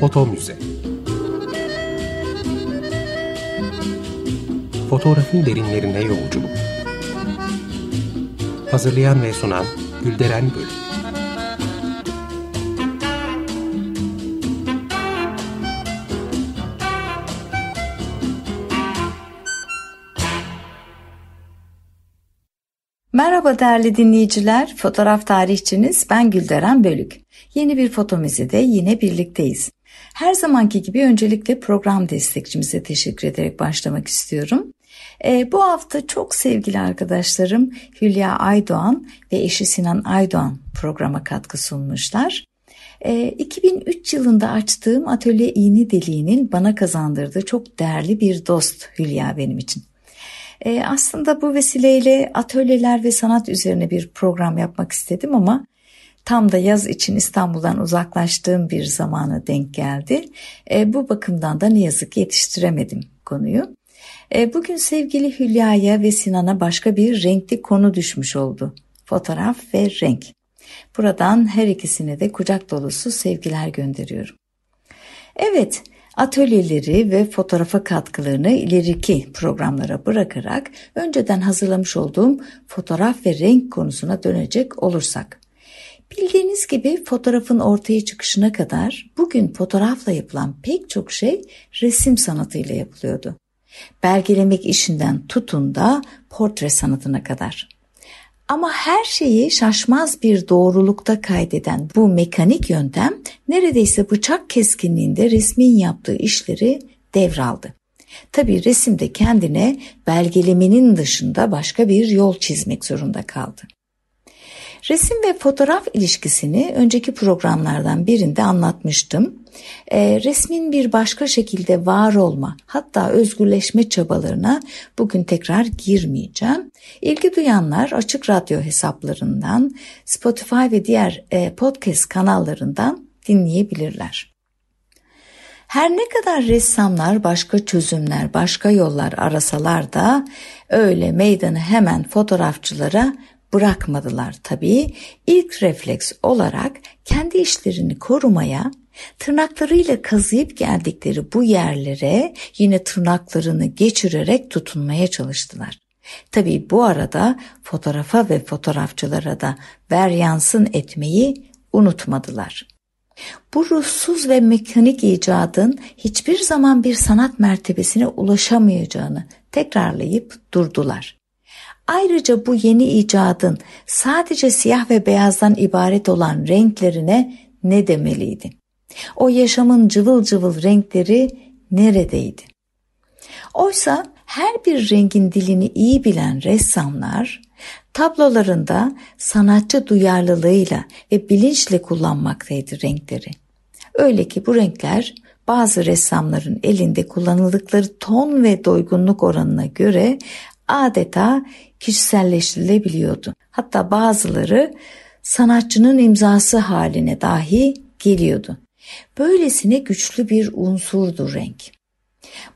Foto Müze Fotoğrafın derinlerine yolculuk Hazırlayan ve sunan Gülderen Bölüm Merhaba değerli dinleyiciler, fotoğraf tarihçiniz ben Gülderen Bölük. Yeni bir foto müzede yine birlikteyiz. Her zamanki gibi öncelikle program destekçimize teşekkür ederek başlamak istiyorum. E, bu hafta çok sevgili arkadaşlarım Hülya Aydoğan ve eşi Sinan Aydoğan programa katkı sunmuşlar. E, 2003 yılında açtığım Atölye İğne Deliği'nin bana kazandırdığı çok değerli bir dost Hülya benim için. E, aslında bu vesileyle atölyeler ve sanat üzerine bir program yapmak istedim ama tam da yaz için İstanbul'dan uzaklaştığım bir zamana denk geldi. E, bu bakımdan da ne yazık ki yetiştiremedim konuyu. E, bugün sevgili Hülya'ya ve Sinan'a başka bir renkli konu düşmüş oldu. Fotoğraf ve renk. Buradan her ikisine de kucak dolusu sevgiler gönderiyorum. Evet, atölyeleri ve fotoğrafa katkılarını ileriki programlara bırakarak önceden hazırlamış olduğum fotoğraf ve renk konusuna dönecek olursak. Bildiğiniz gibi fotoğrafın ortaya çıkışına kadar bugün fotoğrafla yapılan pek çok şey resim sanatıyla yapılıyordu. Belgelemek işinden tutun da portre sanatına kadar. Ama her şeyi şaşmaz bir doğrulukta kaydeden bu mekanik yöntem neredeyse bıçak keskinliğinde resmin yaptığı işleri devraldı. Tabi resimde kendine belgelemenin dışında başka bir yol çizmek zorunda kaldı. Resim ve fotoğraf ilişkisini önceki programlardan birinde anlatmıştım. E, resmin bir başka şekilde var olma hatta özgürleşme çabalarına bugün tekrar girmeyeceğim. İlgi duyanlar açık radyo hesaplarından, Spotify ve diğer e, podcast kanallarından dinleyebilirler. Her ne kadar ressamlar başka çözümler, başka yollar arasalar da öyle meydanı hemen fotoğrafçılara bırakmadılar tabii. İlk refleks olarak kendi işlerini korumaya, tırnaklarıyla kazıyıp geldikleri bu yerlere yine tırnaklarını geçirerek tutunmaya çalıştılar. Tabii bu arada fotoğrafa ve fotoğrafçılara da ver yansın etmeyi unutmadılar. Bu ruhsuz ve mekanik icadın hiçbir zaman bir sanat mertebesine ulaşamayacağını tekrarlayıp durdular. Ayrıca bu yeni icadın sadece siyah ve beyazdan ibaret olan renklerine ne demeliydi? O yaşamın cıvıl cıvıl renkleri neredeydi? Oysa her bir rengin dilini iyi bilen ressamlar tablolarında sanatçı duyarlılığıyla ve bilinçle kullanmaktaydı renkleri. Öyle ki bu renkler bazı ressamların elinde kullanıldıkları ton ve doygunluk oranına göre adeta kişiselleştirilebiliyordu. Hatta bazıları sanatçının imzası haline dahi geliyordu. Böylesine güçlü bir unsurdu renk.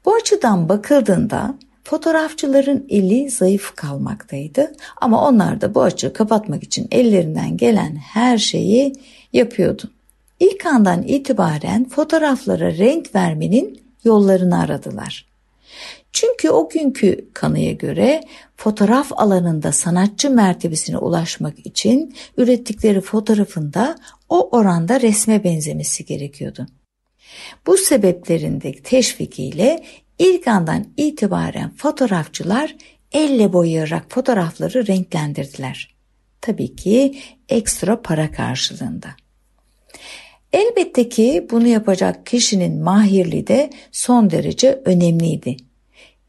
Bu açıdan bakıldığında fotoğrafçıların eli zayıf kalmaktaydı ama onlar da bu açığı kapatmak için ellerinden gelen her şeyi yapıyordu. İlk andan itibaren fotoğraflara renk vermenin yollarını aradılar. Çünkü o günkü kanıya göre fotoğraf alanında sanatçı mertebesine ulaşmak için ürettikleri fotoğrafında o oranda resme benzemesi gerekiyordu. Bu sebeplerin de teşvikiyle ilk andan itibaren fotoğrafçılar elle boyayarak fotoğrafları renklendirdiler. Tabii ki ekstra para karşılığında. Elbette ki bunu yapacak kişinin mahirliği de son derece önemliydi.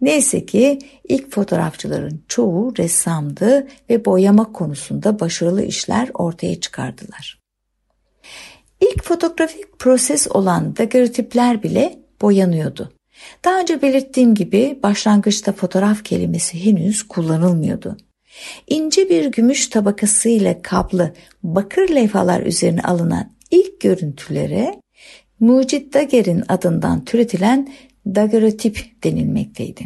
Neyse ki ilk fotoğrafçıların çoğu ressamdı ve boyama konusunda başarılı işler ortaya çıkardılar. İlk fotoğrafik proses olan daguerreotipler bile boyanıyordu. Daha önce belirttiğim gibi başlangıçta fotoğraf kelimesi henüz kullanılmıyordu. İnce bir gümüş tabakasıyla kaplı bakır levhalar üzerine alınan ilk görüntülere Mucit Daguerre'in adından türetilen daguerreotip denilmekteydi.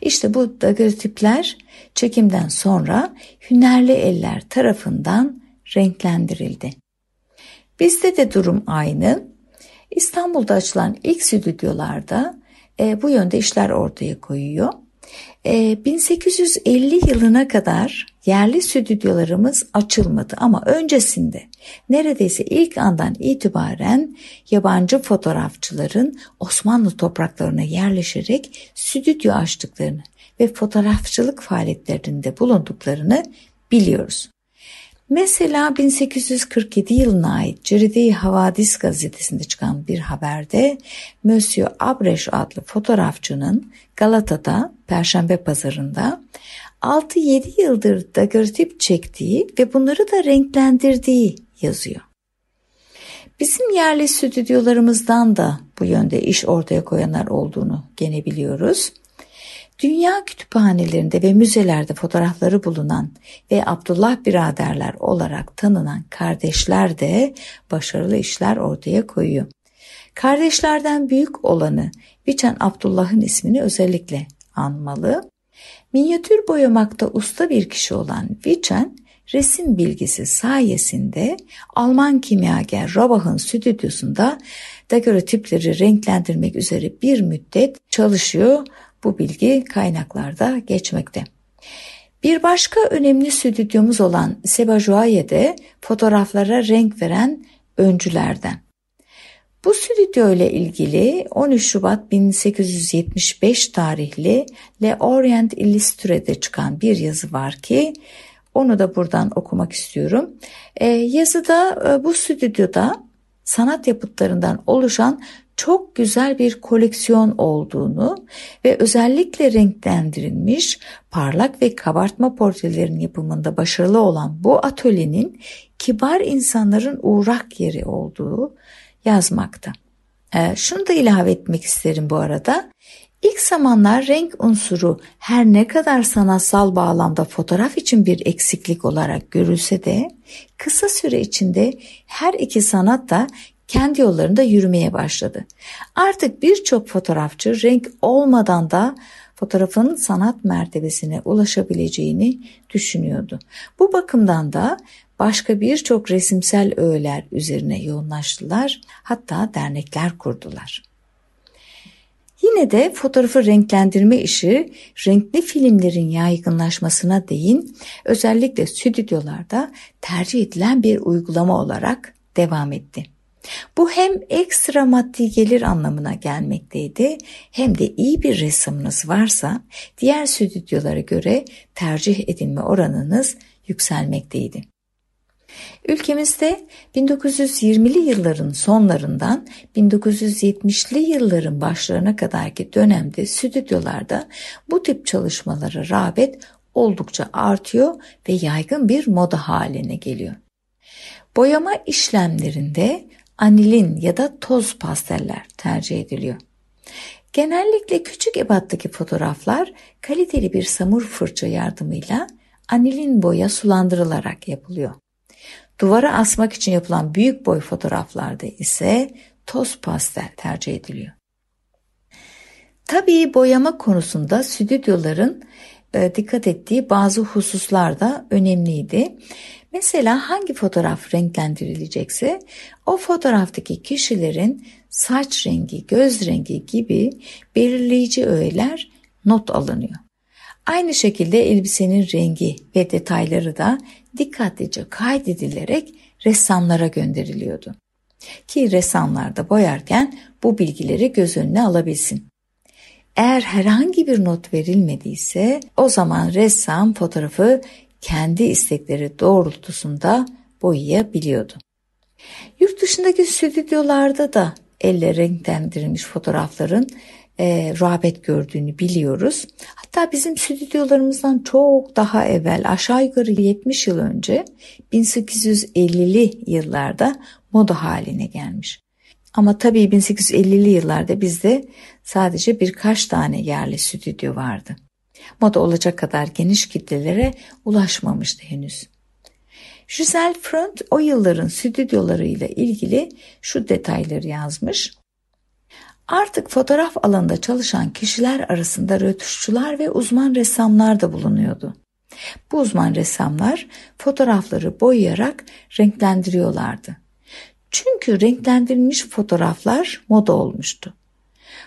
İşte bu daguerreotipler çekimden sonra hünerli eller tarafından renklendirildi. Bizde de durum aynı. İstanbul'da açılan ilk stüdyolarda e, bu yönde işler ortaya koyuyor. E, 1850 yılına kadar yerli stüdyolarımız açılmadı ama öncesinde neredeyse ilk andan itibaren yabancı fotoğrafçıların Osmanlı topraklarına yerleşerek stüdyo açtıklarını ve fotoğrafçılık faaliyetlerinde bulunduklarını biliyoruz. Mesela 1847 yılına ait Ceride-i Havadis gazetesinde çıkan bir haberde Monsieur Abreş adlı fotoğrafçının Galata'da Perşembe pazarında 6-7 yıldır daguerreotip çektiği ve bunları da renklendirdiği yazıyor. Bizim yerli stüdyolarımızdan da bu yönde iş ortaya koyanlar olduğunu gene biliyoruz. Dünya kütüphanelerinde ve müzelerde fotoğrafları bulunan ve Abdullah biraderler olarak tanınan kardeşler de başarılı işler ortaya koyuyor. Kardeşlerden büyük olanı Biçen Abdullah'ın ismini özellikle anmalı. Minyatür boyamakta usta bir kişi olan Vichen, resim bilgisi sayesinde Alman kimyager Robach'ın stüdyosunda daguerreotipleri renklendirmek üzere bir müddet çalışıyor. Bu bilgi kaynaklarda geçmekte. Bir başka önemli stüdyomuz olan Sebajuaye'de fotoğraflara renk veren öncülerden. Bu stüdyo ile ilgili 13 Şubat 1875 tarihli Le Orient Illustre'de çıkan bir yazı var ki onu da buradan okumak istiyorum. E, yazıda e, bu stüdyoda sanat yapıtlarından oluşan çok güzel bir koleksiyon olduğunu ve özellikle renklendirilmiş parlak ve kabartma portrelerin yapımında başarılı olan bu atölyenin kibar insanların uğrak yeri olduğu yazmakta. E, şunu da ilave etmek isterim bu arada. İlk zamanlar renk unsuru her ne kadar sanatsal bağlamda fotoğraf için bir eksiklik olarak görülse de kısa süre içinde her iki sanat da kendi yollarında yürümeye başladı. Artık birçok fotoğrafçı renk olmadan da fotoğrafın sanat mertebesine ulaşabileceğini düşünüyordu. Bu bakımdan da başka birçok resimsel öğeler üzerine yoğunlaştılar, hatta dernekler kurdular. Yine de fotoğrafı renklendirme işi renkli filmlerin yaygınlaşmasına değin özellikle stüdyolarda tercih edilen bir uygulama olarak devam etti. Bu hem ekstra maddi gelir anlamına gelmekteydi hem de iyi bir ressamınız varsa diğer stüdyolara göre tercih edilme oranınız yükselmekteydi. Ülkemizde 1920'li yılların sonlarından 1970'li yılların başlarına kadarki dönemde stüdyolarda bu tip çalışmalara rağbet oldukça artıyor ve yaygın bir moda haline geliyor. Boyama işlemlerinde anilin ya da toz pasteller tercih ediliyor. Genellikle küçük ebattaki fotoğraflar kaliteli bir samur fırça yardımıyla anilin boya sulandırılarak yapılıyor. Duvara asmak için yapılan büyük boy fotoğraflarda ise toz pastel tercih ediliyor. Tabii boyama konusunda stüdyoların e, dikkat ettiği bazı hususlar da önemliydi. Mesela hangi fotoğraf renklendirilecekse o fotoğraftaki kişilerin saç rengi, göz rengi gibi belirleyici öğeler not alınıyor. Aynı şekilde elbisenin rengi ve detayları da dikkatlice kaydedilerek ressamlara gönderiliyordu. Ki ressamlar da boyarken bu bilgileri göz önüne alabilsin. Eğer herhangi bir not verilmediyse o zaman ressam fotoğrafı kendi istekleri doğrultusunda boyayabiliyordu. Yurt dışındaki stüdyolarda da elle renklendirilmiş fotoğrafların e, rağbet gördüğünü biliyoruz. Hatta bizim stüdyolarımızdan çok daha evvel aşağı yukarı 70 yıl önce 1850'li yıllarda moda haline gelmiş. Ama tabii 1850'li yıllarda bizde sadece birkaç tane yerli stüdyo vardı. Moda olacak kadar geniş kitlelere ulaşmamıştı henüz. Giselle Front o yılların stüdyolarıyla ilgili şu detayları yazmış. Artık fotoğraf alanında çalışan kişiler arasında rötuşçular ve uzman ressamlar da bulunuyordu. Bu uzman ressamlar fotoğrafları boyayarak renklendiriyorlardı. Çünkü renklendirilmiş fotoğraflar moda olmuştu.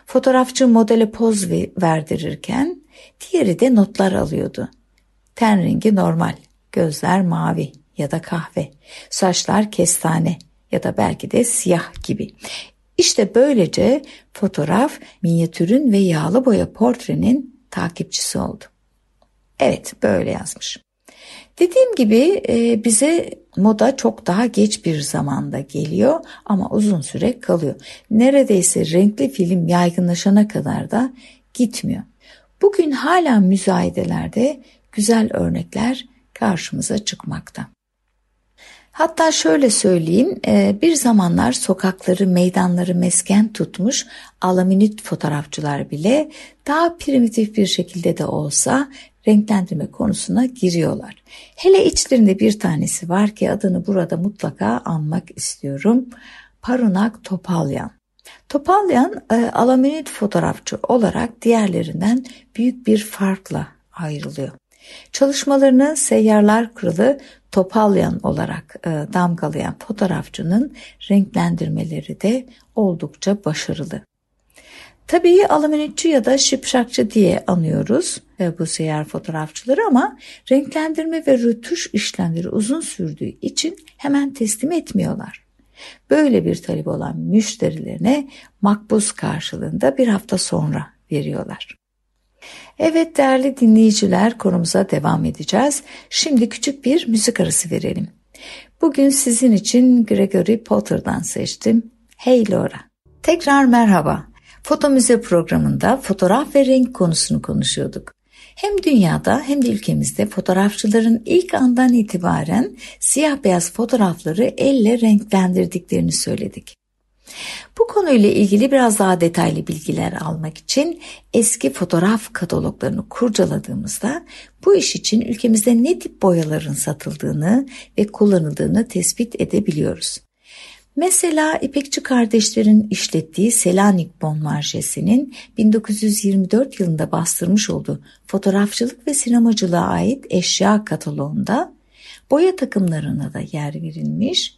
Fotoğrafçı modele poz verdirirken diğeri de notlar alıyordu. Ten rengi normal, gözler mavi ya da kahve, saçlar kestane ya da belki de siyah gibi. İşte böylece fotoğraf minyatürün ve yağlı boya portrenin takipçisi oldu. Evet böyle yazmış. Dediğim gibi e, bize moda çok daha geç bir zamanda geliyor ama uzun süre kalıyor. Neredeyse renkli film yaygınlaşana kadar da gitmiyor. Bugün hala müzayedelerde güzel örnekler karşımıza çıkmakta. Hatta şöyle söyleyeyim, e, bir zamanlar sokakları, meydanları mesken tutmuş alaminit fotoğrafçılar bile daha primitif bir şekilde de olsa renklendirme konusuna giriyorlar. Hele içlerinde bir tanesi var ki adını burada mutlaka anmak istiyorum. Parunak Topalyan. Topalyan e, alaminit fotoğrafçı olarak diğerlerinden büyük bir farkla ayrılıyor. Çalışmalarını seyyarlar kralı Topalyan olarak e, damgalayan fotoğrafçının renklendirmeleri de oldukça başarılı. Tabii alaminitçi ya da şipşakçı diye anıyoruz e, bu seyyar fotoğrafçıları ama renklendirme ve rötuş işlemleri uzun sürdüğü için hemen teslim etmiyorlar. Böyle bir talep olan müşterilerine makbuz karşılığında bir hafta sonra veriyorlar. Evet değerli dinleyiciler konumuza devam edeceğiz. Şimdi küçük bir müzik arası verelim. Bugün sizin için Gregory Potter'dan seçtim. Hey Laura. Tekrar merhaba. Foto Müze programında fotoğraf ve renk konusunu konuşuyorduk. Hem dünyada hem de ülkemizde fotoğrafçıların ilk andan itibaren siyah beyaz fotoğrafları elle renklendirdiklerini söyledik. Bu konuyla ilgili biraz daha detaylı bilgiler almak için eski fotoğraf kataloglarını kurcaladığımızda bu iş için ülkemizde ne tip boyaların satıldığını ve kullanıldığını tespit edebiliyoruz. Mesela İpekçi kardeşlerin işlettiği Selanik Bon Marjesi'nin 1924 yılında bastırmış olduğu fotoğrafçılık ve sinemacılığa ait eşya kataloğunda boya takımlarına da yer verilmiş.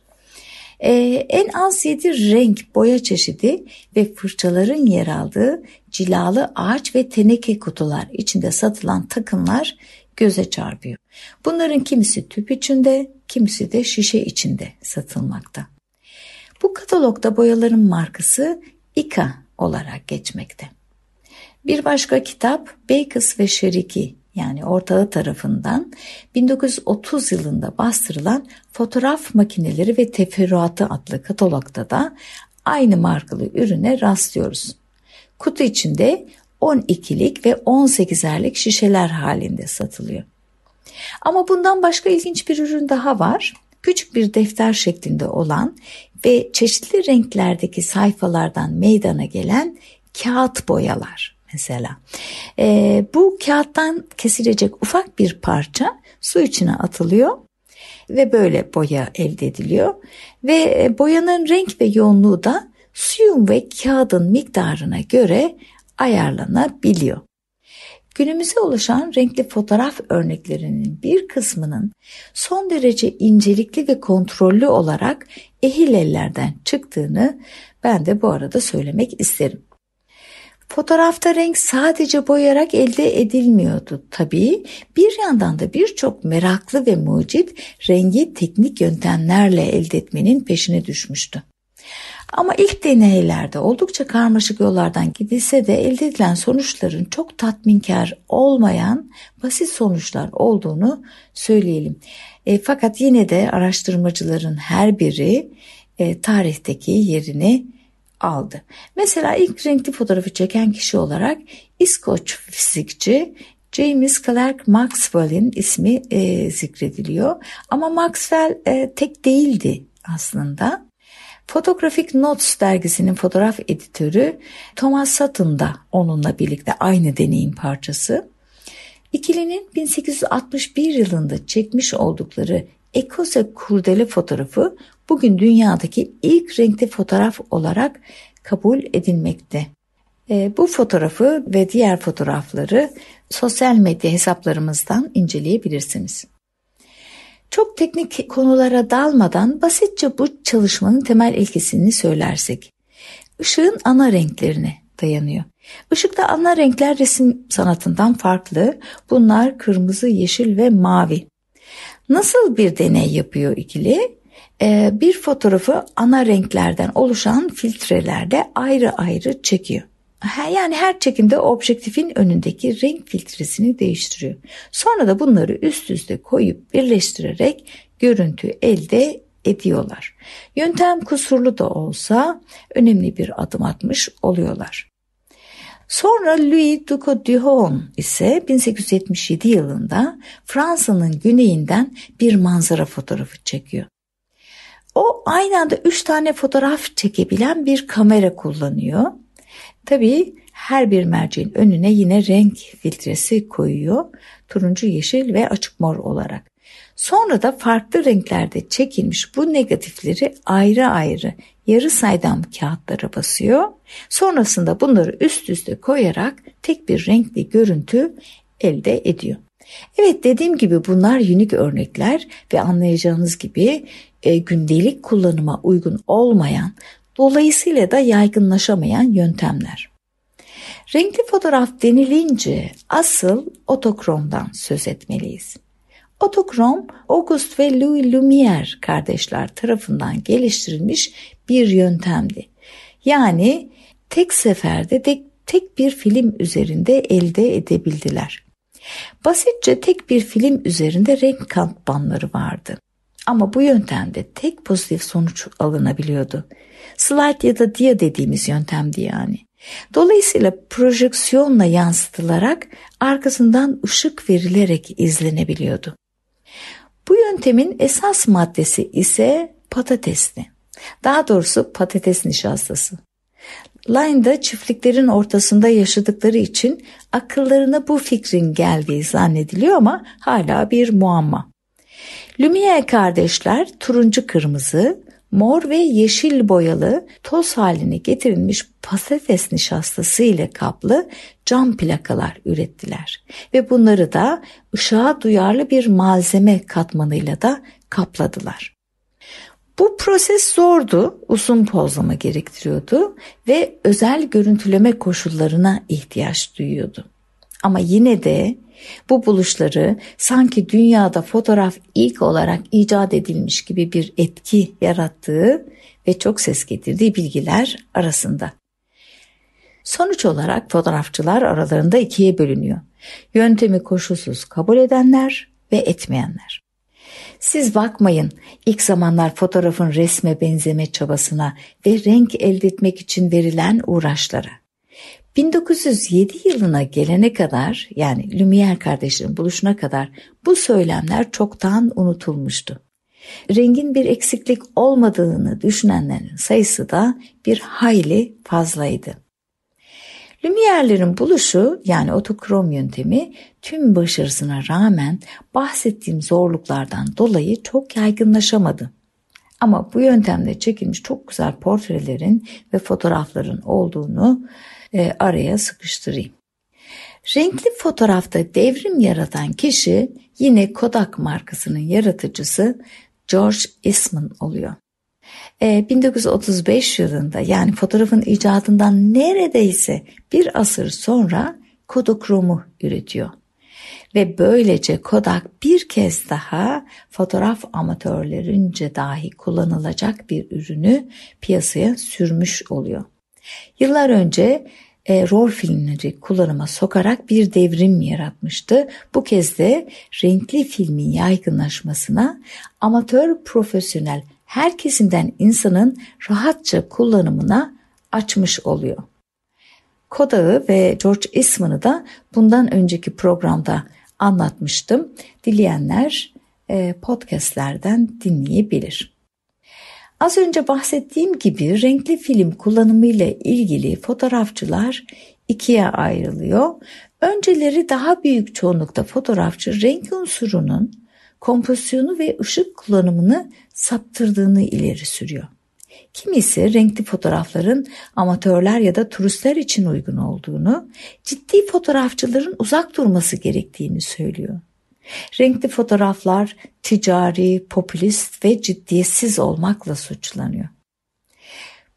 Ee, en az 7 renk boya çeşidi ve fırçaların yer aldığı cilalı ağaç ve teneke kutular içinde satılan takımlar göze çarpıyor. Bunların kimisi tüp içinde, kimisi de şişe içinde satılmakta. Bu katalogda boyaların markası Ika olarak geçmekte. Bir başka kitap Bakers ve Şeriki yani ortağı tarafından 1930 yılında bastırılan Fotoğraf Makineleri ve Teferruatı adlı katalogda da aynı markalı ürüne rastlıyoruz. Kutu içinde 12'lik ve 18'erlik şişeler halinde satılıyor. Ama bundan başka ilginç bir ürün daha var. Küçük bir defter şeklinde olan ve çeşitli renklerdeki sayfalardan meydana gelen kağıt boyalar mesela. E, bu kağıttan kesilecek ufak bir parça su içine atılıyor ve böyle boya elde ediliyor ve e, boyanın renk ve yoğunluğu da suyun ve kağıdın miktarına göre ayarlanabiliyor. Günümüze ulaşan renkli fotoğraf örneklerinin bir kısmının son derece incelikli ve kontrollü olarak ehil ellerden çıktığını ben de bu arada söylemek isterim. Fotoğrafta renk sadece boyarak elde edilmiyordu tabii. Bir yandan da birçok meraklı ve mucit rengi teknik yöntemlerle elde etmenin peşine düşmüştü. Ama ilk deneylerde oldukça karmaşık yollardan gidilse de elde edilen sonuçların çok tatminkar olmayan basit sonuçlar olduğunu söyleyelim. E, fakat yine de araştırmacıların her biri e, tarihteki yerini aldı. Mesela ilk renkli fotoğrafı çeken kişi olarak İskoç fizikçi James Clerk Maxwell'in ismi e, zikrediliyor. Ama Maxwell e, tek değildi aslında. Photographic Notes dergisinin fotoğraf editörü Thomas Sutton da onunla birlikte aynı deneyim parçası. İkilinin 1861 yılında çekmiş oldukları Ekose kurdele fotoğrafı bugün dünyadaki ilk renkli fotoğraf olarak kabul edilmekte. E, bu fotoğrafı ve diğer fotoğrafları sosyal medya hesaplarımızdan inceleyebilirsiniz. Çok teknik konulara dalmadan basitçe bu çalışmanın temel ilkesini söylersek. Işığın ana renklerine dayanıyor. Işıkta ana renkler resim sanatından farklı. Bunlar kırmızı, yeşil ve mavi. Nasıl bir deney yapıyor ikili? Ee, bir fotoğrafı ana renklerden oluşan filtrelerde ayrı ayrı çekiyor. Yani her çekimde objektifin önündeki renk filtresini değiştiriyor. Sonra da bunları üst üste koyup birleştirerek görüntü elde ediyorlar. Yöntem kusurlu da olsa önemli bir adım atmış oluyorlar. Sonra Louis Duco Duhon ise 1877 yılında Fransa'nın güneyinden bir manzara fotoğrafı çekiyor. O aynı anda 3 tane fotoğraf çekebilen bir kamera kullanıyor. Tabii her bir merceğin önüne yine renk filtresi koyuyor. Turuncu, yeşil ve açık mor olarak. Sonra da farklı renklerde çekilmiş bu negatifleri ayrı ayrı yarı saydam kağıtlara basıyor. Sonrasında bunları üst üste koyarak tek bir renkli görüntü elde ediyor. Evet dediğim gibi bunlar unik örnekler ve anlayacağınız gibi e, gündelik kullanıma uygun olmayan dolayısıyla da yaygınlaşamayan yöntemler. Renkli fotoğraf denilince asıl otokromdan söz etmeliyiz. Otokrom, Auguste ve Louis Lumière kardeşler tarafından geliştirilmiş bir yöntemdi. Yani tek seferde tek, tek bir film üzerinde elde edebildiler. Basitçe tek bir film üzerinde renk katmanları vardı. Ama bu yöntemde tek pozitif sonuç alınabiliyordu. Slide ya da dia dediğimiz yöntemdi yani. Dolayısıyla projeksiyonla yansıtılarak arkasından ışık verilerek izlenebiliyordu. Bu yöntemin esas maddesi ise patatesli. Daha doğrusu patates nişastası. Line'da çiftliklerin ortasında yaşadıkları için akıllarına bu fikrin geldiği zannediliyor ama hala bir muamma. Lumière kardeşler turuncu kırmızı, mor ve yeşil boyalı toz haline getirilmiş patates nişastası ile kaplı cam plakalar ürettiler ve bunları da ışığa duyarlı bir malzeme katmanıyla da kapladılar. Bu proses zordu, uzun pozlama gerektiriyordu ve özel görüntüleme koşullarına ihtiyaç duyuyordu. Ama yine de bu buluşları sanki dünyada fotoğraf ilk olarak icat edilmiş gibi bir etki yarattığı ve çok ses getirdiği bilgiler arasında. Sonuç olarak fotoğrafçılar aralarında ikiye bölünüyor. Yöntemi koşulsuz kabul edenler ve etmeyenler. Siz bakmayın ilk zamanlar fotoğrafın resme benzeme çabasına ve renk elde etmek için verilen uğraşlara. 1907 yılına gelene kadar yani Lumière kardeşlerin buluşuna kadar bu söylemler çoktan unutulmuştu. Rengin bir eksiklik olmadığını düşünenlerin sayısı da bir hayli fazlaydı. Lumière'lerin buluşu yani otokrom yöntemi tüm başarısına rağmen bahsettiğim zorluklardan dolayı çok yaygınlaşamadı. Ama bu yöntemde çekilmiş çok güzel portrelerin ve fotoğrafların olduğunu e, araya sıkıştırayım. Renkli fotoğrafta devrim yaratan kişi yine Kodak markasının yaratıcısı George Eastman oluyor. E, 1935 yılında yani fotoğrafın icadından neredeyse bir asır sonra Kodakromu üretiyor. Ve böylece Kodak bir kez daha fotoğraf amatörlerince dahi kullanılacak bir ürünü piyasaya sürmüş oluyor. Yıllar önce e, rol filmleri kullanıma sokarak bir devrim yaratmıştı. Bu kez de renkli filmin yaygınlaşmasına amatör profesyonel her kesimden insanın rahatça kullanımına açmış oluyor. Kodak'ı ve George Eastman'ı da bundan önceki programda anlatmıştım. Dileyenler e, podcastlerden dinleyebilir. Az önce bahsettiğim gibi renkli film kullanımı ile ilgili fotoğrafçılar ikiye ayrılıyor. Önceleri daha büyük çoğunlukta fotoğrafçı renk unsurunun kompozisyonu ve ışık kullanımını saptırdığını ileri sürüyor. Kimisi renkli fotoğrafların amatörler ya da turistler için uygun olduğunu, ciddi fotoğrafçıların uzak durması gerektiğini söylüyor. Renkli fotoğraflar ticari, popülist ve ciddiyetsiz olmakla suçlanıyor.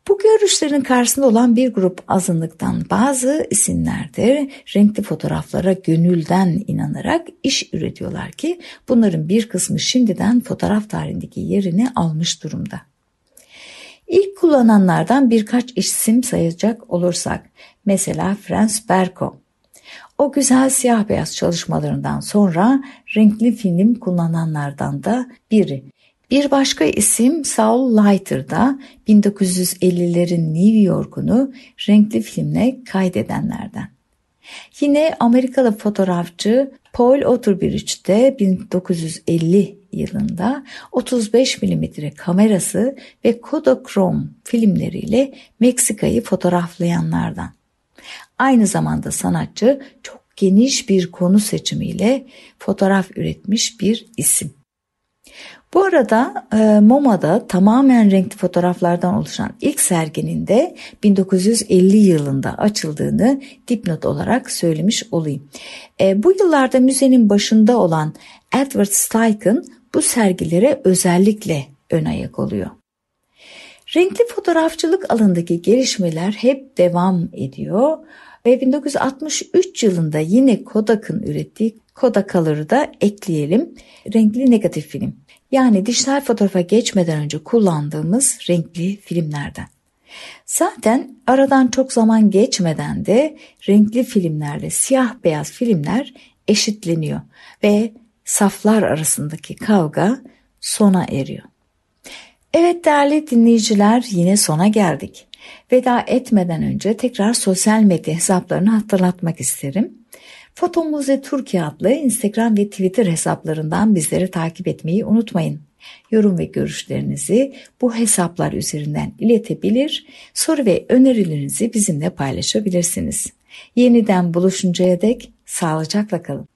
Bu görüşlerin karşısında olan bir grup azınlıktan bazı isimler de renkli fotoğraflara gönülden inanarak iş üretiyorlar ki bunların bir kısmı şimdiden fotoğraf tarihindeki yerini almış durumda. İlk kullananlardan birkaç isim sayacak olursak mesela Franz Berko. O güzel siyah beyaz çalışmalarından sonra renkli film kullananlardan da biri. Bir başka isim Saul Leiter da 1950'lerin New York'unu renkli filmle kaydedenlerden. Yine Amerikalı fotoğrafçı Paul Otterbridge de 1950 yılında 35 mm kamerası ve Kodachrome filmleriyle Meksika'yı fotoğraflayanlardan. Aynı zamanda sanatçı çok geniş bir konu seçimiyle fotoğraf üretmiş bir isim. Bu arada e, MoMA'da tamamen renkli fotoğraflardan oluşan ilk serginin de 1950 yılında açıldığını dipnot olarak söylemiş olayım. E, bu yıllarda müzenin başında olan Edward Steichen bu sergilere özellikle ön ayak oluyor. Renkli fotoğrafçılık alanındaki gelişmeler hep devam ediyor ve 1963 yılında yine Kodak'ın ürettiği Kodacolor'ı da ekleyelim. Renkli negatif film. Yani dijital fotoğrafa geçmeden önce kullandığımız renkli filmlerden. Zaten aradan çok zaman geçmeden de renkli filmlerle siyah beyaz filmler eşitleniyor ve saflar arasındaki kavga sona eriyor. Evet değerli dinleyiciler yine sona geldik. Veda etmeden önce tekrar sosyal medya hesaplarını hatırlatmak isterim. Fotomuze Türkiye adlı Instagram ve Twitter hesaplarından bizleri takip etmeyi unutmayın. Yorum ve görüşlerinizi bu hesaplar üzerinden iletebilir, soru ve önerilerinizi bizimle paylaşabilirsiniz. Yeniden buluşuncaya dek sağlıcakla kalın.